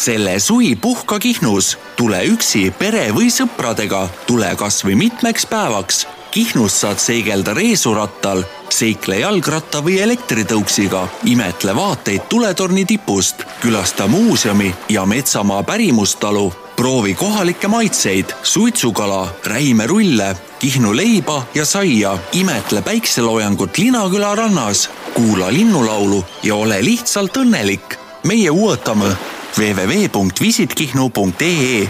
selle suvi puhka Kihnus, tule üksi pere või sõpradega, tule kasvõi mitmeks päevaks. Kihnus saad seigelda reesurattal, seikle jalgratta või elektritõuksiga, imetle vaateid tuletorni tipust, külasta muuseumi ja metsamaa pärimustalu. Proovi kohalikke maitseid, suitsukala, räimerulle, Kihnu leiba ja saia, imetle päikseloojangut Linaküla rannas, kuula linnulaulu ja ole lihtsalt õnnelik. meie ootame www.visitkihnu.ee.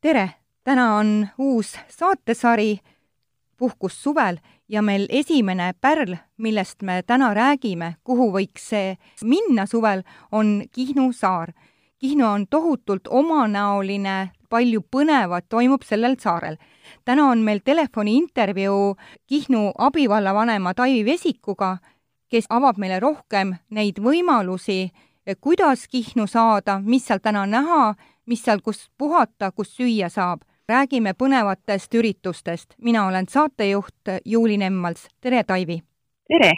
tere, täna on uus saatesari Puhkus suvel ja meil esimene pärl, millest me täna räägime, kuhu võiks see minna suvel, on Kihnu saar. Kihnu on tohutult omanäoline, palju põnevat toimub sellel saarel. täna on meil telefoniintervjuu Kihnu abivallavanema Taivi Vesikuga, kes avab meile rohkem neid võimalusi, kuidas Kihnu saada, mis seal täna näha, mis seal, kus puhata, kus süüa saab räägime põnevatest üritustest. mina olen saatejuht Juuli Nemmals, tere Taivi! tere!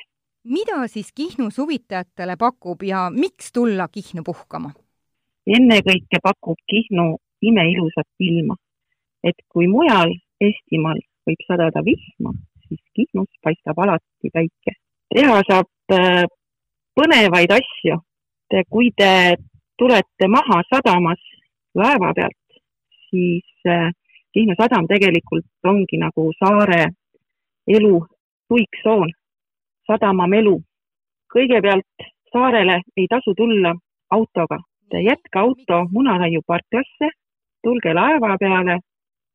mida siis Kihnu suvitajatele pakub ja miks tulla Kihnu puhkama? ennekõike pakub Kihnu imeilusat ilma. et kui mujal Eestimaal võib sadada vihma, siis Kihnus paistab alati päike. Teha saab äh, põnevaid asju. kui te tulete maha sadamas laeva pealt, siis äh, Kihnu sadam tegelikult ongi nagu saare elu tuiksoon, sadama melu. kõigepealt saarele ei tasu tulla autoga, jätke auto Munaraiu parklasse, tulge laeva peale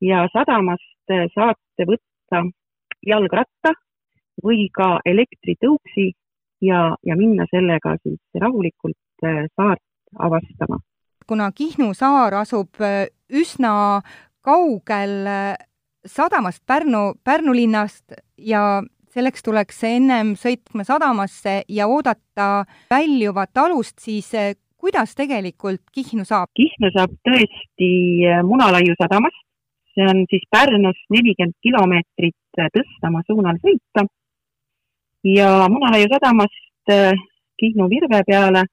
ja sadamast saate võtta jalgratta või ka elektritõuksi ja, ja minna sellega siis rahulikult äh, saart avastama. Kuna Kihnu saar asub äh, üsna kaugel äh, sadamast Pärnu, Pärnu linnast ja selleks tuleks ennem sõitma sadamasse ja oodata väljuvat alust, siis kuidas tegelikult Kihnu saab? Kihnu saab tõesti Munalaiu sadamast, see on siis Pärnust nelikümmend kilomeetrit Tõstamaa suunal sõita ja Munalaiu sadamast Kihnu virve peale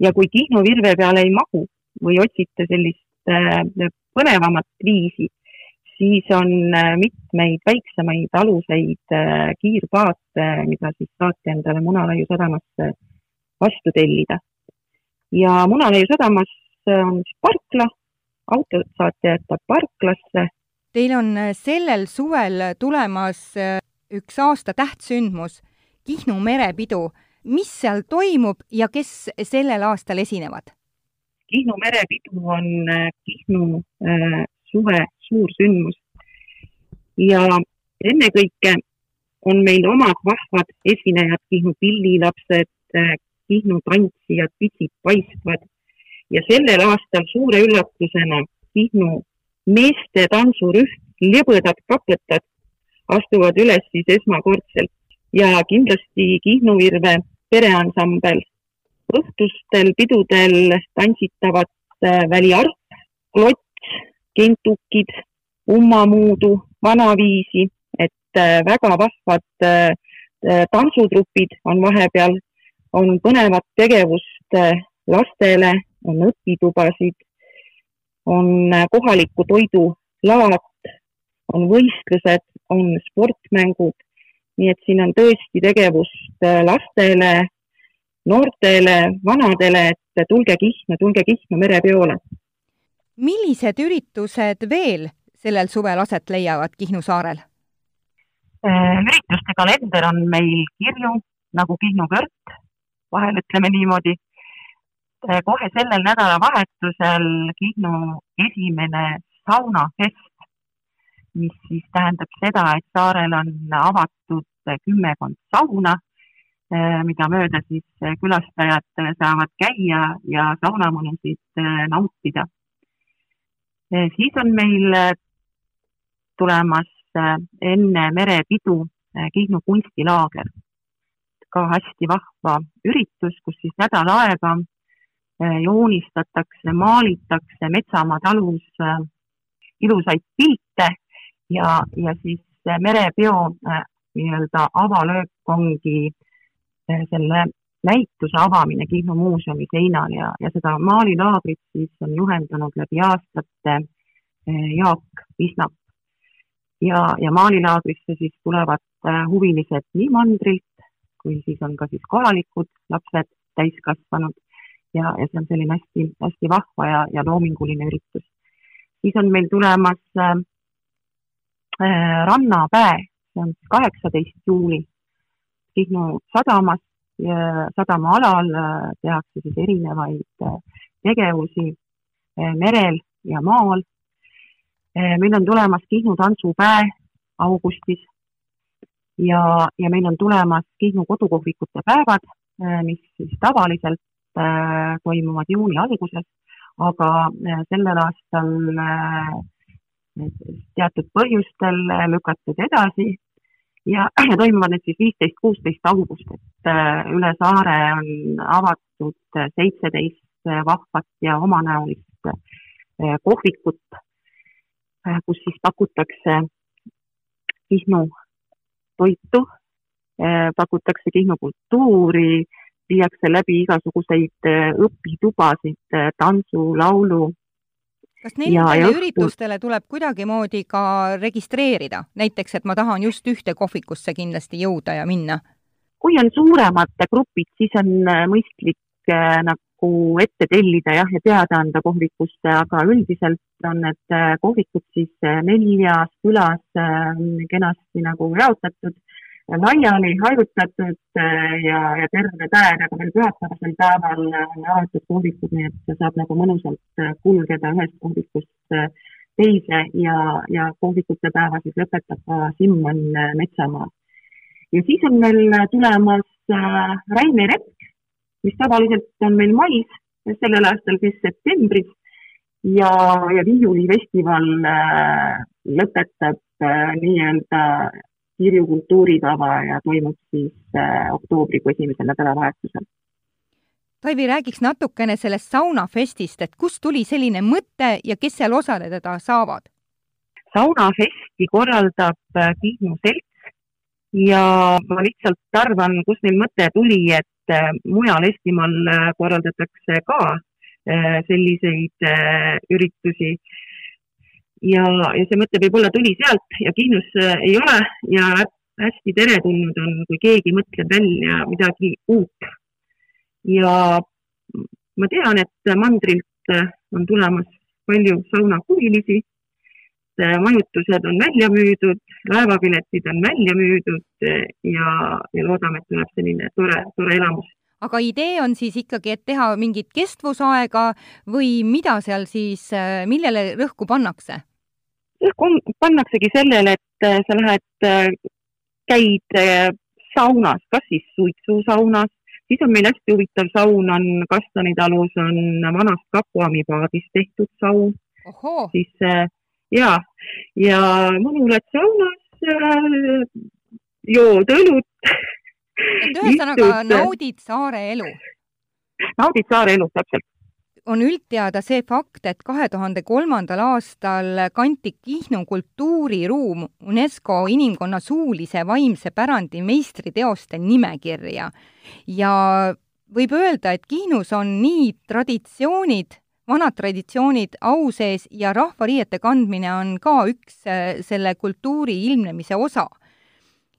ja kui Kihnu virve peale ei mahu või otsite sellist äh, põnevamat viisi, siis on äh, mitmeid väiksemaid aluseid äh, kiirpaate, mida siis saate endale Munalaiu sadamasse vastu tellida. ja Munalaiu sadamas on siis parkla, autod saate jätta parklasse. Teil on sellel suvel tulemas üks aasta tähtsündmus, Kihnu merepidu. Mis seal toimub ja kes sellel aastal esinevad? Kihnu merepidu on äh, Kihnu äh, suve suur sündmus. Ja ennekõike on meil omad vahvad esinejad, Kihnu pillilapsed, äh, Kihnu tantsijad, pitsid paistvad. Ja sellel aastal suure üllatusena Kihnu meeste tantsurühm Lebõdad kapõtad astuvad üles siis esmakordselt ja kindlasti Kihnu Virve pereansambel. õhtustel pidudel tantsitavad äh, väliarp, klots, kentukid, ummamuudu, vanaviisi, et äh, väga vahvad äh, tantsutrupid on vahepeal, on põnevat tegevust lastele, on õpitubasid, on kohaliku toidu laad, on võistlused, on sportmängud nii et siin on tõesti tegevust äh, lastele, noortele, vanadele, et tulge Kihnu, tulge Kihnu merepeole. millised üritused veel sellel suvel aset leiavad Kihnu saarel? Äh, ürituste kalender on meil kirju nagu Kihnu kõrt, vahel ütleme niimoodi. Äh, kohe sellel nädalavahetusel Kihnu esimene saunafest mis siis tähendab seda, et saarel on avatud kümmekond sauna, eh, mida mööda siis külastajad saavad käia ja saunamõnusid eh, nautida. Eh, siis on meil tulemas enne merepidu Kihnu kunstilaager, ka hästi vahva üritus, kus siis nädal aega joonistatakse, maalitakse Metsamaa talus ilusaid pilte ja, ja siis merepeo äh, nii-öelda avalöök ongi äh, selle näituse avamine Kihnu muuseumi seinal ja, ja seda maalilaagrit siis on juhendanud läbi aastate Jaak Visnap. ja, ja maalilaagrisse siis tulevad huvilised nii mandrilt kui siis on ka siis kohalikud lapsed, täiskasvanud ja, ja see on selline hästi, hästi vahva ja, ja loominguline üritus. siis on meil tulemas äh, rannapäev, see on kaheksateist juuli Kihnu sadamas, sadama alal äh, tehakse siis erinevaid äh, tegevusi äh, merel ja maal. meil on tulemas Kihnu tantsupäev augustis ja, ja meil on tulemas Kihnu kodukohvikute päevad, mis siis tavaliselt toimuvad juuni alguses, aga sellel aastal teatud põhjustel lükatud edasi. Ja, ja toimuvad need siis viisteist, kuusteist august, et äh, üle saare on avatud seitseteist vahvat ja omanäolist äh, kohvikut, äh, kus siis pakutakse Kihnu toitu, pakutakse Kihnu kultuuri, viiakse läbi igasuguseid õpitubasid, tantsu, laulu kas nendele üritustele tuleb kuidagimoodi ka registreerida, näiteks et ma tahan just ühte kohvikusse kindlasti jõuda ja minna? kui on suuremad grupid, siis on äh, mõistlik äh, nagu ette tellida jah, ja teada anda kohvikusse, aga üldiselt on need äh, kohvikud siis neljas külas kenasti nagu jaotatud laiali hajutatud äh, ja, ja terve päev, aga veel pühapäevasel päeval on avatud kohvikud, nii et saab nagu mõnusalt äh, kulgeda ühest kohvikust äh, teise ja, ja kohvikute päeva siis lõpetab ka Simmon Metsamaa. ja siis on meil tulemas Räime Repk, mis tavaliselt on meil mais, sellel aastal siis septembris ja, ja viiulifestival lõpetab nii-öelda Kirju kultuurikava ja toimub siis äh, oktoobrikuu esimesel nädalavahetusel. Taivi, räägiks natukene sellest saunafestist, et kust tuli selline mõte ja kes seal osaleda saavad? saunafesti korraldab äh, Kihnu selts ja ma lihtsalt arvan, kust neil mõte tuli, et äh, mujal Eestimaal korraldatakse ka selliseid üritusi ja, ja see mõte võib-olla tuli sealt ja Kihnus äh, ei ole ja hästi teretulnud on, kui keegi mõtleb välja midagi uut. ja ma tean, et mandrilt äh, on tulemas palju saunahuvilisi, äh, majutused on välja müüdud, laevapiletid on välja müüdud ja, ja loodame, et tuleb selline tore, tore elamus aga idee on siis ikkagi, et teha mingit kestvusaega või mida seal siis, millele rõhku pannakse? Pannaksegi sellele, et äh, sa lähed, äh, käid äh, saunas, kas siis suitsusaunas, siis on meil hästi huvitav saun on Kastani talus on vanast kakuamipaadist tehtud saun. siis ja, ja mõnuled saunas, jood õlut et ühesõnaga naudid saare elu? naudid saare elu, täpselt. On üldteada see fakt, et kahe tuhande kolmandal aastal kanti Kihnu kultuuriruum UNESCO inimkonna suulise vaimse pärandi meistriteoste nimekirja ja võib öelda, et Kihnus on nii traditsioonid, vanad traditsioonid au sees ja rahvariiete kandmine on ka üks äh, selle kultuuri ilmnemise osa.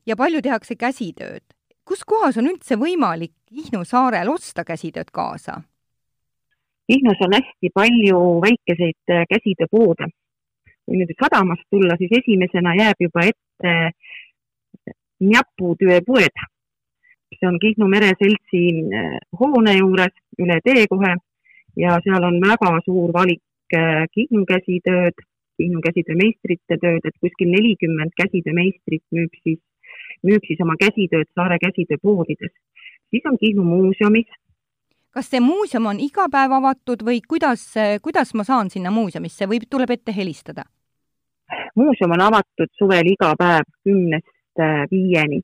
ja palju tehakse käsitööd kus kohas on üldse võimalik Kihnu saarel osta käsitööd kaasa? Kihnus on hästi palju väikeseid äh, käsitööpoode. kui nüüd sadamast tulla, siis esimesena jääb juba ette Njaputööpoed. see on Kihnu mereseltsi äh, hoone juures üle tee kohe ja seal on väga suur valik äh, Kihnu käsitööd, Kihnu käsitöömeistrite tööd, et kuskil nelikümmend käsitöömeistrit müüb siis müüb siis oma käsitööd Saare käsitööpoodides. siis on Kihnu muuseumis. Kas see muuseum on iga päev avatud või kuidas, kuidas ma saan sinna muuseumisse või tuleb ette helistada? muuseum on avatud suvel iga päev kümnest äh, viieni.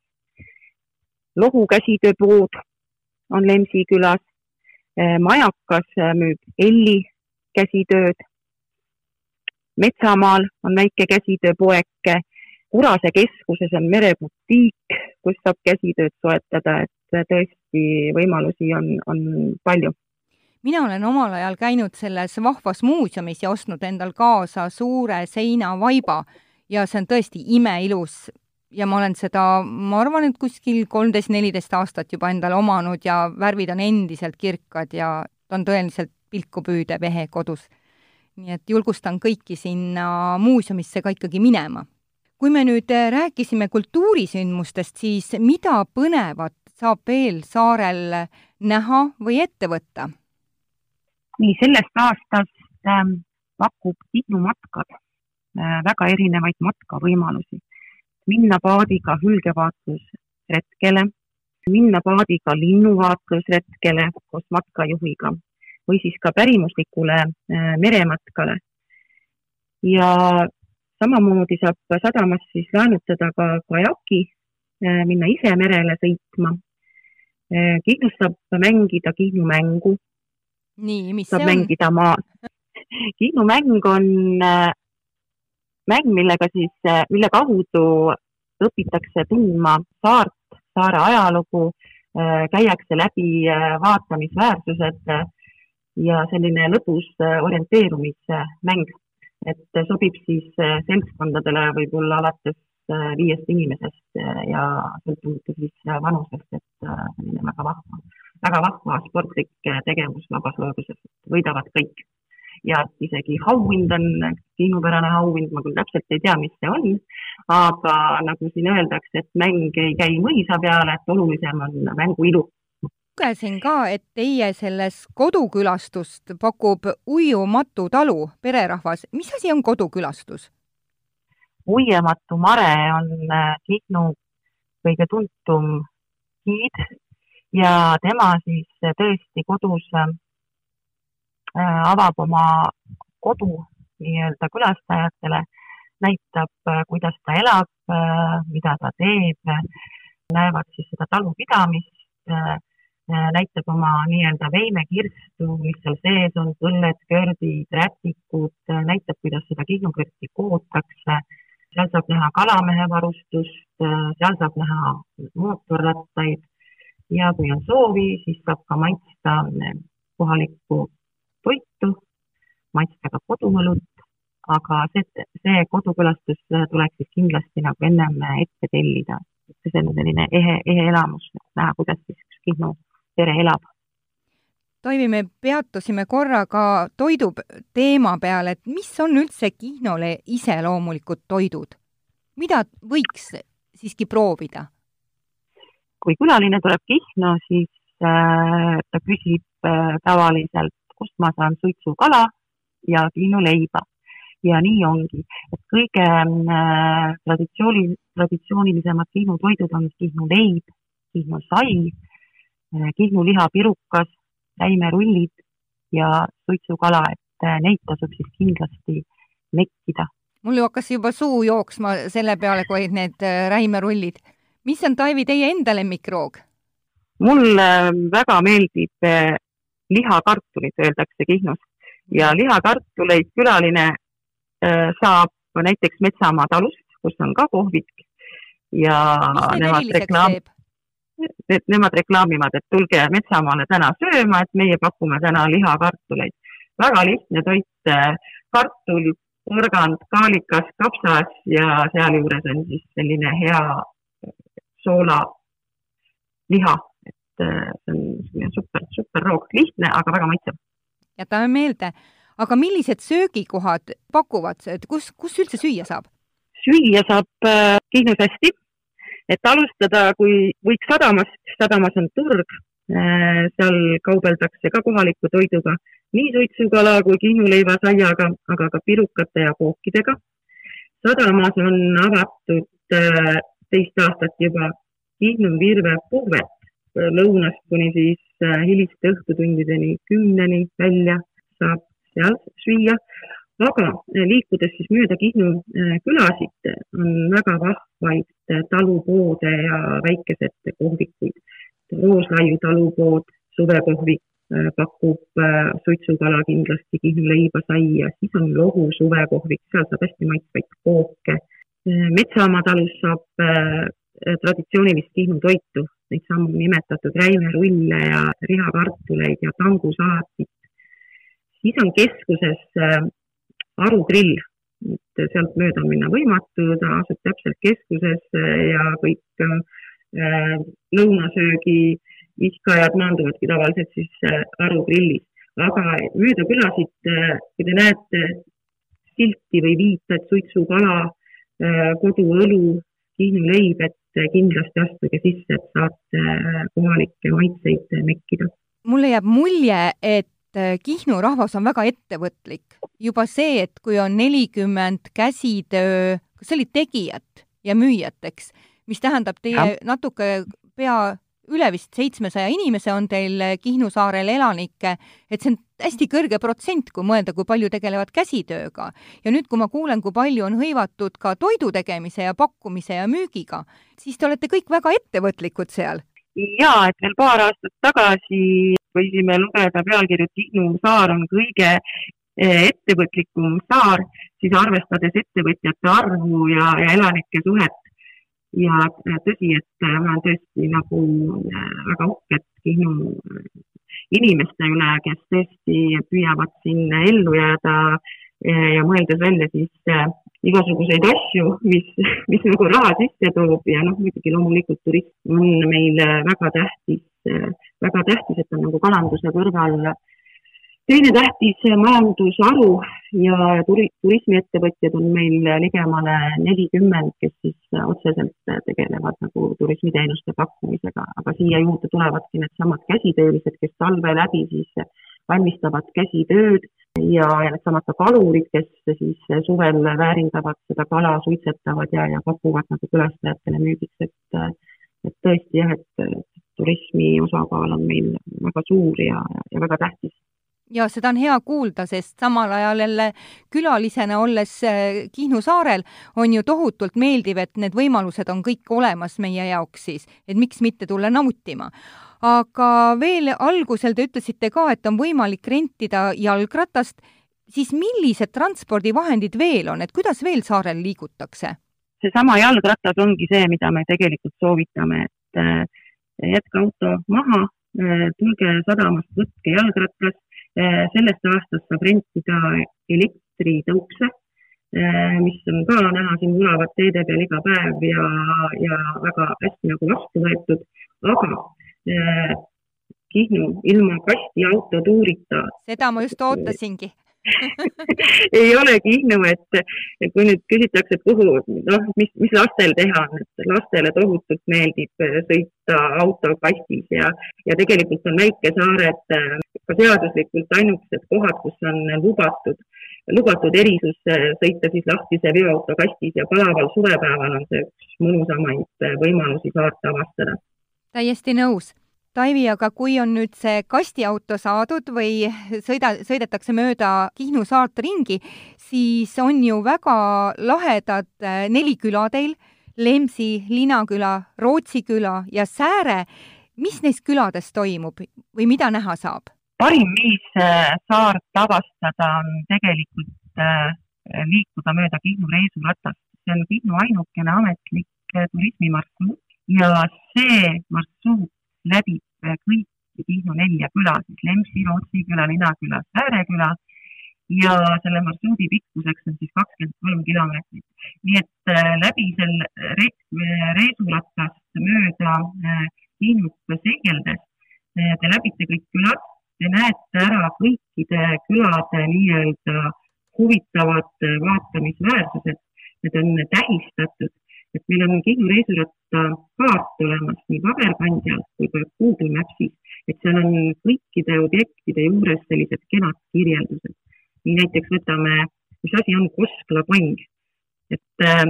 Lohu käsitööpood on Lemsi külas. Äh, majakas äh, müüb Elli käsitööd. metsamaal on väike käsitööpoeke Urase keskuses on merebutiik, kus saab käsitööd soetada, et tõesti kindlasti võimalusi on, on palju mina olen omal ajal käinud selles vahvas muuseumis ja ostnud endal kaasa suure seinavaiba ja see on tõesti imeilus ja ma olen seda, ma arvan, et kuskil kolmteist, neliteist aastat juba endale omanud ja värvid on endiselt kirkad ja ta on tõeliselt pilku püüdev ehe kodus. nii et julgustan kõiki sinna muuseumisse ka ikkagi minema. kui me nüüd rääkisime kultuurisündmustest, siis mida põnevat saab veel saarel näha või ette võtta? nii, sellest aastast ähm, pakub Kihnu matkad äh, väga erinevaid matkavõimalusi minna paadiga hülgevaatlusretkele, minna paadiga linnuvaatlusretkele koos matkajuhiga või siis ka pärimuslikule äh, merematkale. ja samamoodi saab sadamas siis laenutada ka kajaki, minna ise merele sõitma. Äh, Kihnus saab mängida Kihnu mängu. nii, mis saab see on? mängida maa. Kihnu mäng on mäng, millega siis, mille kaudu õpitakse tundma saart, saare ajalugu, käiakse läbi vaatamisväärsused ja selline lõbus orienteerumismäng, et sobib siis seltskondadele võib-olla alates viiest inimesest ja sõltumata siis vanusest, et selline väga vahva, väga vahva sportlik tegevus vabas looduses, võidavad kõik ja isegi auhind on kihnupärane auhind, ma küll täpselt ei tea, mis see on, aga nagu siin öeldakse, et mäng ei käi mõisa peale, et olulisem on mängu ilu lugesin ka, et teie selles kodukülastust pakub Uiumatu talu pererahvas. mis asi on kodukülastus? Uiematu mare on äh, Kihnu kõige tuntum giid ja tema siis tõesti kodus äh, Äh, avab oma kodu nii-öelda külastajatele, näitab, äh, kuidas ta elab, äh, mida ta teeb, näevad siis seda talupidamist, näitab oma nii-öelda veimekirstu, mis seal sees on, põlled, kördid, rätikud, näitab, kuidas seda kihnukürti kootakse, seal saab näha kalamehe varustust, seal saab näha mootorrattaid ja kui on soovi, siis saab ka maitsta kohalikku toitu, maitsta ka koduõlut, aga see, see kodukülastus tuleks siis kindlasti nagu ennem ette tellida. see on selline ehe, ehe elamus, näha, kuidas siis üks Kihnu pere elab. Toivi, me peatusime korra ka toidu teema peal, et mis on üldse Kihnole iseloomulikud toidud? mida võiks siiski proovida? kui külaline tuleb Kihnu, siis äh, ta küsib äh, tavaliselt kust ma saan suitsukala ja kiinuleiba. ja nii ongi, et kõige äh, traditsiooni, traditsioonilisemad Kihnu toidud on Kihnu leib, Kihnu sai äh,, Kihnu lihapirukas, räimerullid ja suitsukala, et äh, neid tasub siis kindlasti nekkida. mul hakkas juba suu jooksma selle peale, kui need äh, räimerullid. mis on, Taivi, teie enda lemmikroog? mulle väga meeldib äh, lihakartulit, öeldakse Kihnus. ja lihakartuleid külaline äh, saab näiteks Metsamaa talust, kus on ka kohvik ja nemad reklaam-, nemad reklaamivad, et tulge Metsamaale täna sööma, et meie pakume täna lihakartuleid. väga lihtne toit, äh, kartul, porgand, kaalikas, kapsas ja sealjuures on siis selline hea soola liha et äh, see on super, super roog, lihtne, aga väga maitsev. jätame meelde, aga millised söögikohad pakuvad, et kus, kus üldse süüa saab? süüa saab äh, Kihnus hästi, et alustada, kui võiks sadamast, sadamas on turg äh,, seal kaubeldakse ka kohaliku toiduga, nii suitsukala kui kihnuleiva saiaga, aga ka pirukate ja kookidega. sadamas on avatud äh, teist aastat juba Kihnu Virve puhvet, lõunast kuni siis äh, hiliste õhtutundideni kümneni välja saab seal süüa. Aga äh, liikudes siis mööda Kihnu äh, külasid, on väga vahvaid talupoode ja väikesed kohvikuid. Rooslaiu talupood, suvekohvik pakub suitsukala kindlasti, Kihnu leiba, saia, siis on Lohu suvekohvik, seal saab hästi maitsvaid kooke. metsamaa talus saab traditsioonilist Kihnu toitu, neid samu nimetatud räimerulle ja lihakartuleid ja tangusalatit. siis on keskuses äh, Aru grill, et sealt mööda minna võimatu, ta asub täpselt keskuses äh, ja kõik äh, lõunasöögi viskajad maanduvadki tavaliselt siis Aru grillis. aga mööda külasid, kui te näete silti või viited suitsukala, koduõlu, Kihnu leib, et kindlasti astuge sisse, et saate äh, kohalikke maitseid mekkida. mulle jääb mulje, et äh, Kihnu rahvas on väga ettevõtlik. Juba see, et kui on nelikümmend käsitöö, kas see oli tegijat ja müüjat, eks, mis tähendab teie ja. natuke pea üle vist seitsmesaja inimese on teil Kihnu saarel elanikke, et see on hästi kõrge protsent, kui mõelda, kui palju tegelevad käsitööga. ja nüüd, kui ma kuulen, kui palju on hõivatud ka toidu tegemise ja pakkumise ja müügiga, siis te olete kõik väga ettevõtlikud seal. jaa, et veel paar aastat tagasi võisime lugeda pealkirju, et Kihnu saar on kõige eh, ettevõtlikum saar, siis arvestades ettevõtjate arvu ja, ja elanike suhet. Ja tõsi, et ma olen tõesti nagu äh, väga uhked Kihnu äh, inimeste üle, kes tõesti püüavad siin ellu jääda äh, ja mõeldes välja siis igasuguseid asju, mis, mis nagu raha sisse toob. Ja noh, muidugi loomulikult turism on meil väga tähtis, väga tähtis, et on nagu kalanduse kõrval teine tähtis majandusharu ja turi-, turismiettevõtjad on meil ligemale nelikümmend, kes siis otseselt tegelevad nagu turismiteenuste pakkumisega, aga siia juurde tulevadki needsamad käsitöölised, kes talve läbi siis valmistavad käsitööd ja, ja needsamad ka kalurid, kes siis suvel väärindavad seda kala, suitsetavad ja, ja pakuvad nagu külastajatele müügiks, et et tõesti jah, et turismi osakaal on meil väga suur ja, ja väga tähtis ja seda on hea kuulda, sest samal ajal jälle külalisena olles äh, Kihnu saarel on ju tohutult meeldiv, et need võimalused on kõik olemas meie jaoks siis, et miks mitte tulla nautima. aga veel algusel te ütlesite ka, et on võimalik rentida jalgratast, siis millised transpordivahendid veel on, et kuidas veel saarel liigutakse? seesama jalgratas ongi see, mida me tegelikult soovitame, et äh, jätke auto maha, äh, tulge sadamast, võtke jalgratas sellest aastast saab rentida elektritõukse, äh, mis on ka näha siin vulavat teede peal iga päev ja, ja väga hästi nagu vastu võetud, aga äh, Kihnu ilma kastiautotuurita. seda ma just ootasingi ei ole Kihnu, et, et kui nüüd küsitakse, et kuhu, noh, mis, mis lastel teha on, et lastele tohutult meeldib sõita autokastis ja, ja tegelikult on väikesaared äh, ka seaduslikult ainukesed kohad, kus on lubatud, lubatud erisus äh, sõita siis lahtise veoautokastis ja palaval suvepäeval on see üks mõnusamaid äh, võimalusi saart avastada. täiesti nõus Taivi, aga kui on nüüd see kastiauto saadud või sõida, sõidetakse mööda Kihnu saart ringi, siis on ju väga lahedad äh, neli küla teil, Lemsi, Linaküla, Rootsi küla ja Sääre. mis neis külades toimub või mida näha saab? parim viis äh, saart avastada on tegelikult äh, liikuda mööda Kihnu reisuratast. see on Kihnu ainukene ametlik turismimarsruut ja see marsruut läbib kõiki Kihnu nelja küla, siis Lemsi, Rootsi küla, Linaküla, Sääreküla ja selle marsruudi pikkuseks on siis kakskümmend kolm kilomeetrit. nii et äh, läbi selle re reisulattast mööda äh, Kihnut seigeldes äh, te läbite kõik külad, te näete ära kõikide külade nii-öelda huvitavad vaatamisväärsused, need on tähistatud et meil on Kihnu reisiratta kaart olemas nii paberkandjal kui ka Google Maps'is, et seal on kõikide objektide juures sellised kenad kirjeldused. nii näiteks võtame, mis asi on Koskla pang. et äh,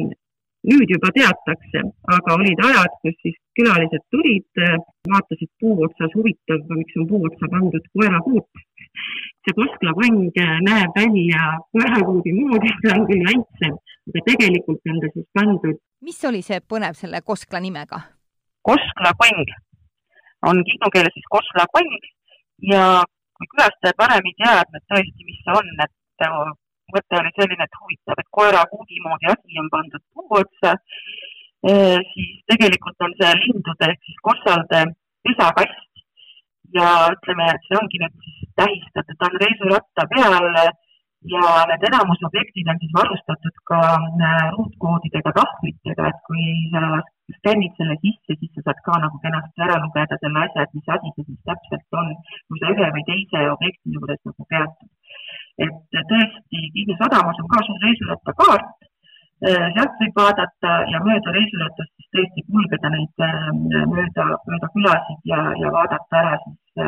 nüüd juba teatakse, aga olid ajad, kus siis külalised tulid, äh, vaatasid puu otsas, huvitav, miks on puu otsa pandud koerapuut. see Koskla pang äh, näeb välja koerapuudi moodi, ta on küll väiksem, aga tegelikult on ta siis pandud mis oli see põnev selle Koskla nimega? Koskla kong. On kihnu keeles siis Koskla kong. Ja kui külastajad varem ei teadnud tõesti, mis see on, et mõte oli selline, et huvitav, et koera huudi moodi asi on pandud puu otsa siis tegelikult on see lindude ehk siis kossade pesakast. Ja ütleme, see ongi nüüd siis tähistatud, ta on reisuratta peal ja need enamus objektid on siis varustatud ka äh, ruutkoodidega, tahvlitega, et kui sa skännid selle sisse, siis sa saad ka nagu kenasti ära lugeda selle asja, et mis asi see siis täpselt on, kui sa ühe või teise objekti juures nagu peatud. et tõesti, Kihnu sadamas on ka suur reisirattakaart, äh, sealt võib vaadata ja mööda reisiratast siis tõesti kulgeda neid äh, mööda, mööda külasid ja, ja vaadata ära siis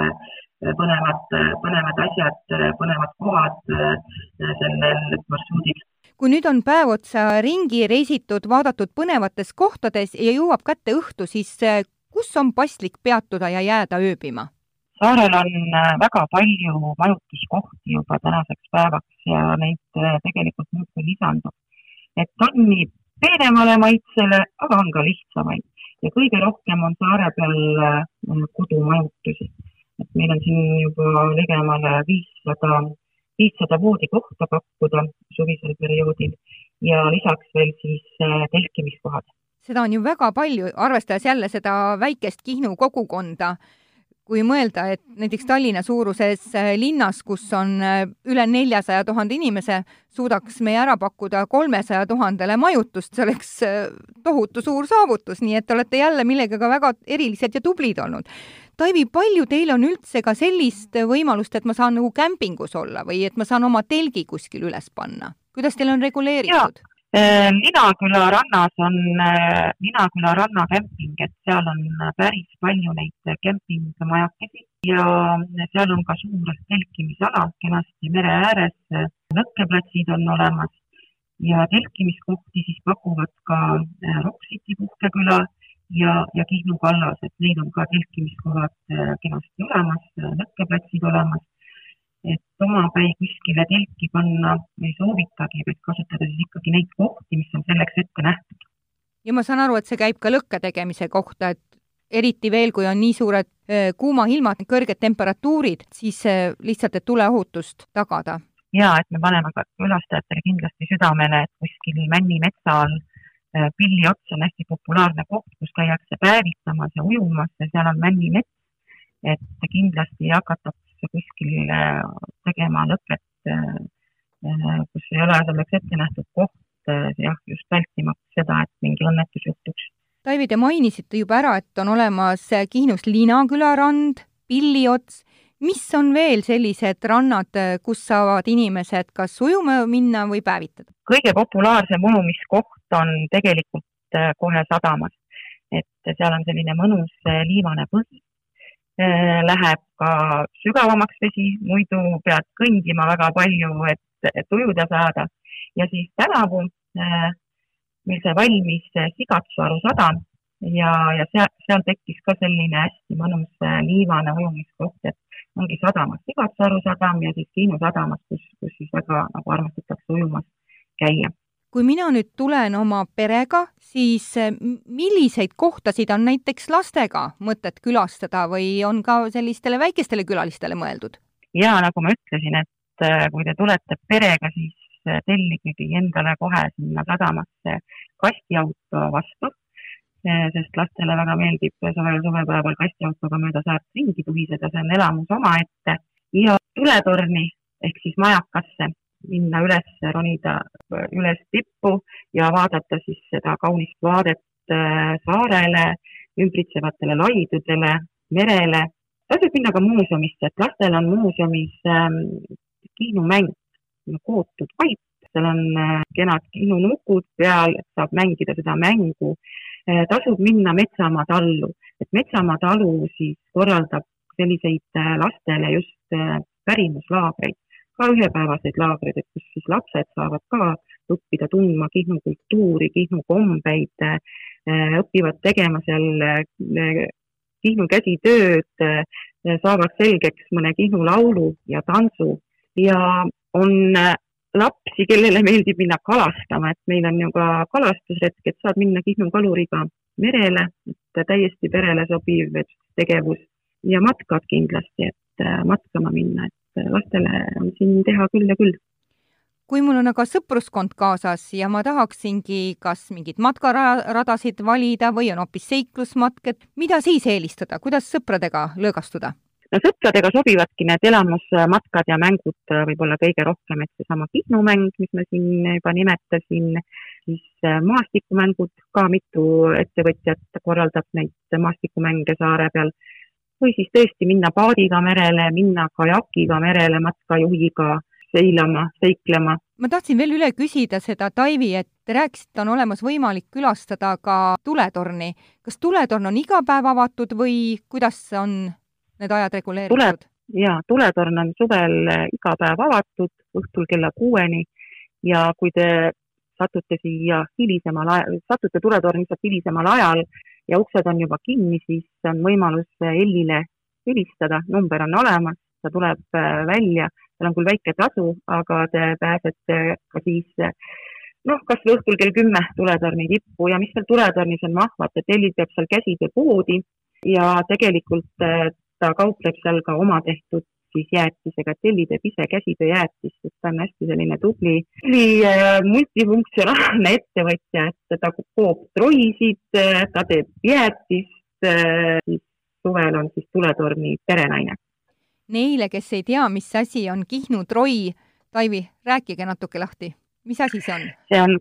põnevad, põnevad asjad, põnevad kohad sellel marsruudil kui nüüd on päev otsa ringi reisitud, vaadatud põnevates kohtades ja jõuab kätte õhtu, siis eh, kus on paslik peatuda ja jääda ööbima? saarel on eh, väga palju majutuskohti juba tänaseks päevaks ja neid tegelikult muudkui lisandub. et on nii peenemale maitsele, aga on ka lihtsamaid ja kõige rohkem on saare peal kodumajutusi et meil on siin juba ligemale viissada, viissada voodikohta pakkuda suvisel perioodil ja lisaks veel siis äh, telkimiskohad. seda on ju väga palju, arvestades jälle seda väikest Kihnu kogukonda kui mõelda, et näiteks Tallinna suuruses äh, linnas, kus on äh, üle neljasaja tuhande inimese, suudaks me ära pakkuda kolmesaja tuhandele majutust, see oleks tohutu suur saavutus, nii et te olete jälle millegagi väga erilised ja tublid olnud. Taivi, palju teil on üldse ka sellist võimalust, et ma saan nagu kämpingus olla või et ma saan oma telgi kuskil üles panna? kuidas teil on reguleeritud? Äh, Linaküla rannas on äh, Linaküla rannakämping, et seal on päris palju neid kämpingmajakesi ja seal on ka suur telkimisala kenasti mere ääres. lõkkeplatsid on olemas ja telkimiskohti siis pakuvad ka äh, Rock City puhkeküla ja, ja Kihnu kallas, et neil on ka telkimiskohad kenasti olemas, lõkkeplatsid olemas et omapäi kuskile telki panna ei soovitagi, vaid kasutada siis ikkagi neid kohti, mis on selleks ette nähtud. ja ma saan aru, et see käib ka lõkke tegemise kohta, et eriti veel, kui on nii suured kuumailmad, kõrged temperatuurid, siis lihtsalt, et tuleohutust tagada. jaa, et me paneme ka külastajatele kindlasti südamele, et kuskil Männi metsa all pilli ots on hästi populaarne koht, kus käiakse päevitamas ja ujumas ja seal on Männi mets, et kindlasti ei hakata kuskil tegema lõpet, äh, kus ei ole selleks ette nähtud koht, äh, jah, just vältimaks seda, et mingi õnnetus juhtuks. Taivi, te mainisite juba ära, et on olemas Kihnus Linaküla rand, Pilliots, mis on veel sellised rannad, kus saavad inimesed kas ujuma minna või päevitada? kõige populaarsem ujumiskoht on tegelikult äh, kohe sadamas, et seal on selline mõnus liivane põhi Äh, läheb ka sügavamaks vesi, muidu pead kõndima väga palju, et, et ujuda saada. ja siis tänavu äh, meil sai valmis Sigatsaru sadam. Ja, ja seal, seal tekkis ka selline hästi mõnus äh, liivane ujumiskoht, et ongi sadamas Sigatsaru sadam ja siis Kiinu sadamas, kus, kus siis väga nagu armastatakse ujumas käia kui mina nüüd tulen oma perega, siis eh, milliseid kohtasid on näiteks lastega mõtet külastada või on ka sellistele väikestele külalistele mõeldud? jaa, nagu ma ütlesin, et eh, kui te tulete perega, siis eh, telligegi endale kohe sinna sadamasse kastiauto vastu, sest lastele väga meeldib suvel suvepäeval kastiautoga mööda saart ringi tuhiseda, see on elamus omaette ja tuletorni ehk siis majakasse minna üles, ronida üles tippu ja vaadata siis seda kaunist vaadet äh, saarele, ümbritsevatele laidudele, merele. tasub minna ka muuseumisse, et lastel on muuseumis ähm, kiinumäng, kootud vaip, seal on äh, kenad kiinunukud peal, saab mängida seda mängu äh,. tasub minna Metsamaa tallu, et Metsamaa talu siis korraldab selliseid äh, lastele just äh, pärimuslaagreid ka ühepäevaseid laagreid, et kus siis lapsed saavad ka õppida tundma Kihnu kultuuri, Kihnu kombeid, äh, õpivad tegema seal äh, Kihnu käsitööd, äh, saavad selgeks mõne Kihnu laulu ja tantsu. Ja on lapsi, kellele meeldib minna kalastama, et meil on ju ka kalastusretk, et saad minna Kihnu kaluriga merele, et täiesti perele sobiv tegevus. Ja matkad kindlasti, et matkama minna, et lastele on siin teha küll ja küll. kui mul on aga sõpruskond kaasas ja ma tahaksingi kas mingeid matkaradasid valida või on hoopis seiklusmatk, et mida siis eelistada, kuidas sõpradega lõõgastuda? no sõpradega sobivadki need elamusmatkad ja mängud äh, võib-olla kõige rohkem, et seesama Kihnu mäng, mis ma siin juba nimetasin, siis äh, maastikumängud, ka mitu ettevõtjat korraldab neid maastikumänge saare peal, või siis tõesti minna paadiga merele, minna kajakiga merele matkajuhiga seilama, seiklema. ma tahtsin veel üle küsida seda, Taivi, et te rääkisite, on olemas võimalik külastada ka tuletorni. kas tuletorn on iga päev avatud või kuidas on need ajad reguleeritud? jaa, tuletorn on suvel eh, iga päev avatud õhtul kella kuueni ja kui te satute siia hilisemal ajal, satute tuletorni lihtsalt hilisemal ajal ja uksed on juba kinni, siis on võimalus Ellile helistada, number on olemas, ta tuleb eh, välja, tal on küll väike tasu, aga te pääsete ka siis noh, kas või õhtul kell kümme tuletorni tippu. Ja mis seal tuletornis on vahvat, et Elli teeb seal käsitööpoodi ja tegelikult ta kaupleb seal ka oma tehtud siis jäätisega, tellib ise käsitööjäätist, et ta on hästi selline tubli, tubli äh, multifunktsionaalne ettevõtja, et ta koob troisid, ta teeb jäätist, äh, siis suvel on siis tuletorni perenaine. Neile, kes ei tea, mis asi on Kihnu troi, Taivi, rääkige natuke lahti, mis asi see on? see on,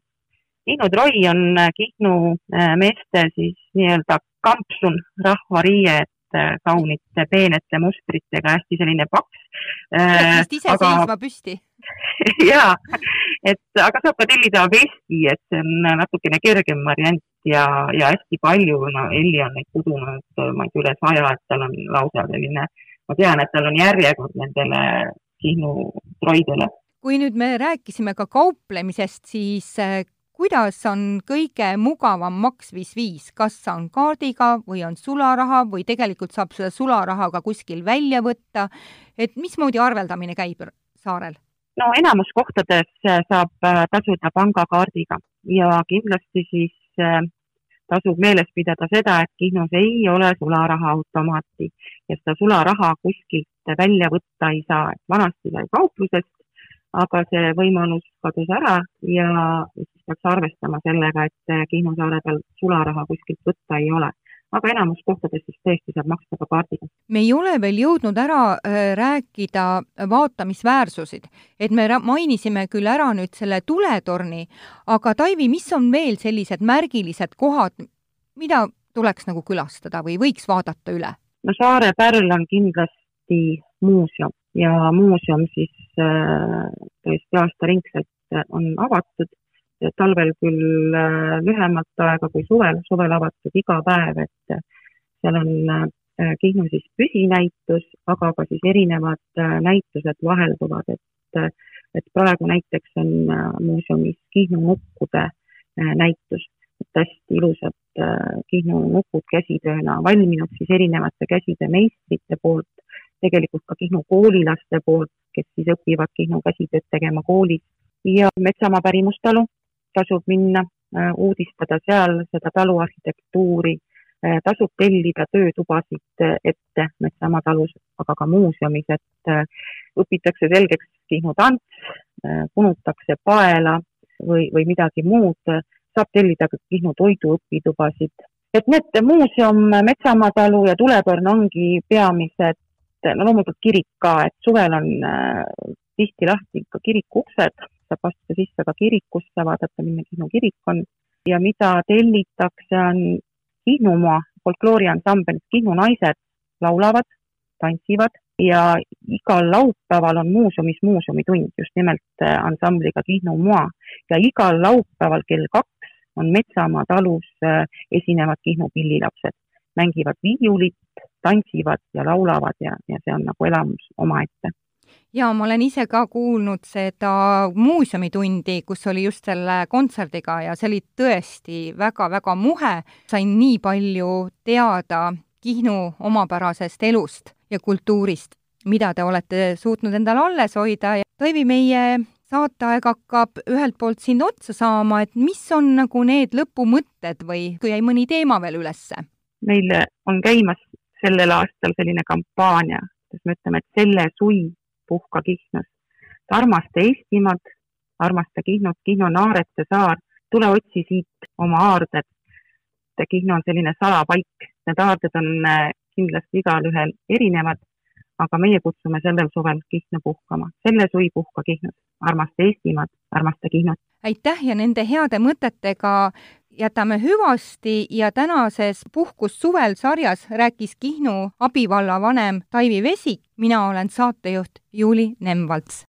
Kihnu troi on Kihnu äh, meeste siis nii-öelda kampsun, rahvariie, et Äh, kaunite peenete mustritega, hästi selline paks. vist ise aga... seisma püsti jaa, et aga saab ka tellida vesti, et see on natukene kergem variant ja, ja hästi palju, no Elli on neid kudunud, ma ei tea, üle saja, et tal on lausa selline, ma tean, et tal on järjekord nendele Kihnu troidele. kui nüüd me rääkisime ka kauplemisest, siis äh, kuidas on kõige mugavam maksmisviis, kas on kaardiga või on sularaha või tegelikult saab seda sularaha ka kuskil välja võtta, et mismoodi arveldamine käib saarel? no enamus kohtades äh, saab äh, tasuda pangakaardiga ja kindlasti siis äh, tasub meeles pidada seda, et Kihnus ei ole sularahaautomaati ja seda sularaha kuskilt välja võtta ei saa, et vanasti sai kauplusest aga see võimalus kadus ära ja peaks arvestama sellega, et Kihnu saare peal sularaha kuskilt võtta ei ole aga enamus kohtades siis tõesti saab maksta ka kaardiga. me ei ole veel jõudnud ära äh, rääkida vaatamisväärsusid, et me mainisime küll ära nüüd selle tuletorni, aga Taivi, mis on veel sellised märgilised kohad, mida tuleks nagu külastada või võiks vaadata üle? no Saare pärl on kindlasti muuseum ja muuseum siis äh, tõesti aastaringselt on avatud, talvel küll äh, lühemat aega kui suvel, suvel avatud iga päev, et seal on äh, Kihnu siis püsinäitus, aga ka siis erinevad näitused vahelduvad, et, et praegu näiteks on muuseumis Kihnu nukkude näitus, et hästi ilusad Kihnu nukud käsitööna valminud siis erinevate käsitöömeistrite poolt tegelikult ka Kihnu koolilaste poolt, kes siis õpivad Kihnu käsitööd tegema koolis. Ja Metsamaa pärimustalu tasub minna, äh, uudistada seal seda talu arhitektuuri, äh, tasub tellida töötubasid äh, ette Metsamaa talus, aga ka muuseumis, et õpitakse selgeks Kihnu tants, punutakse paela või, või midagi muud, saab tellida ka Kihnu toiduõpitubasid. et need muuseum, Metsamaa talu ja Tuletorn ongi peamised no loomulikult kirik ka, et suvel on tihti lahti ikka kiriku uksed, saab astuda sisse ka kirikusse, vaadata, milline Kihnu kirik on. Ja mida tellitakse, on Kihnumaa folklooriansambel Kihnu naised laulavad, tantsivad ja igal laupäeval on muuseumis muuseumi-tund just nimelt äh, ansambliga Kihnu Moa ja igal laupäeval kell kaks on Metsamaa talus äh, esinevad Kihnu pillilapsed, mängivad viiulit, tantsivad ja laulavad ja, ja see on nagu elamus omaette ja ma olen ise ka kuulnud seda muuseumitundi, kus oli just selle kontserdiga ja see oli tõesti väga-väga muhe. sain nii palju teada Kihnu omapärasest elust ja kultuurist, mida te olete suutnud endale alles hoida ja Toivi, meie saateaeg hakkab ühelt poolt siin otsa saama, et mis on nagu need lõpumõtted või kui jäi mõni teema veel ülesse? meil on käimas sellel aastal selline kampaania, kus me ütleme, et selle suvi puhka Kihnus. armasta Eestimaad, armasta Kihnut, Kihnu on aarete saar, tule otsi siit oma aarded. Kihnu on selline salapaik, need aarded on äh, kindlasti igalühel erinevad, aga meie kutsume sellel suvel Kihnu puhkama. selle suvi puhka Kihnus, armasta Eestimaad, armasta Kihnut. aitäh ja nende heade mõtetega jätame hüvasti ja tänases Puhkus suvel sarjas rääkis Kihnu abivallavanem Taivi Vesik, mina olen saatejuht Juuli Nemvalts.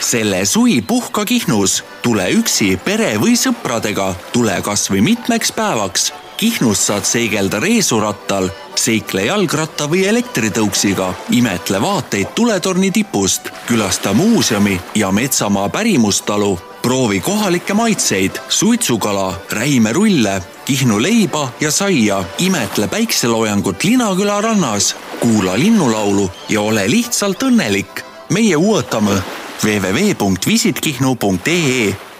Selle suvi puhka Kihnus, tule üksi pere või sõpradega, tule kas või mitmeks päevaks. Kihnus saad seigelda reesurattal, seikle jalgratta või elektritõuksiga, imetle vaateid tuletorni tipust, külasta muuseumi ja metsamaa pärimustalu proovi kohalikke maitseid, suitsukala, räimerulle, Kihnu leiba ja saia, imetle päikseloojangut Linaküla rannas, kuula linnulaulu ja ole lihtsalt õnnelik. meie uuetame www.visitkihnu.ee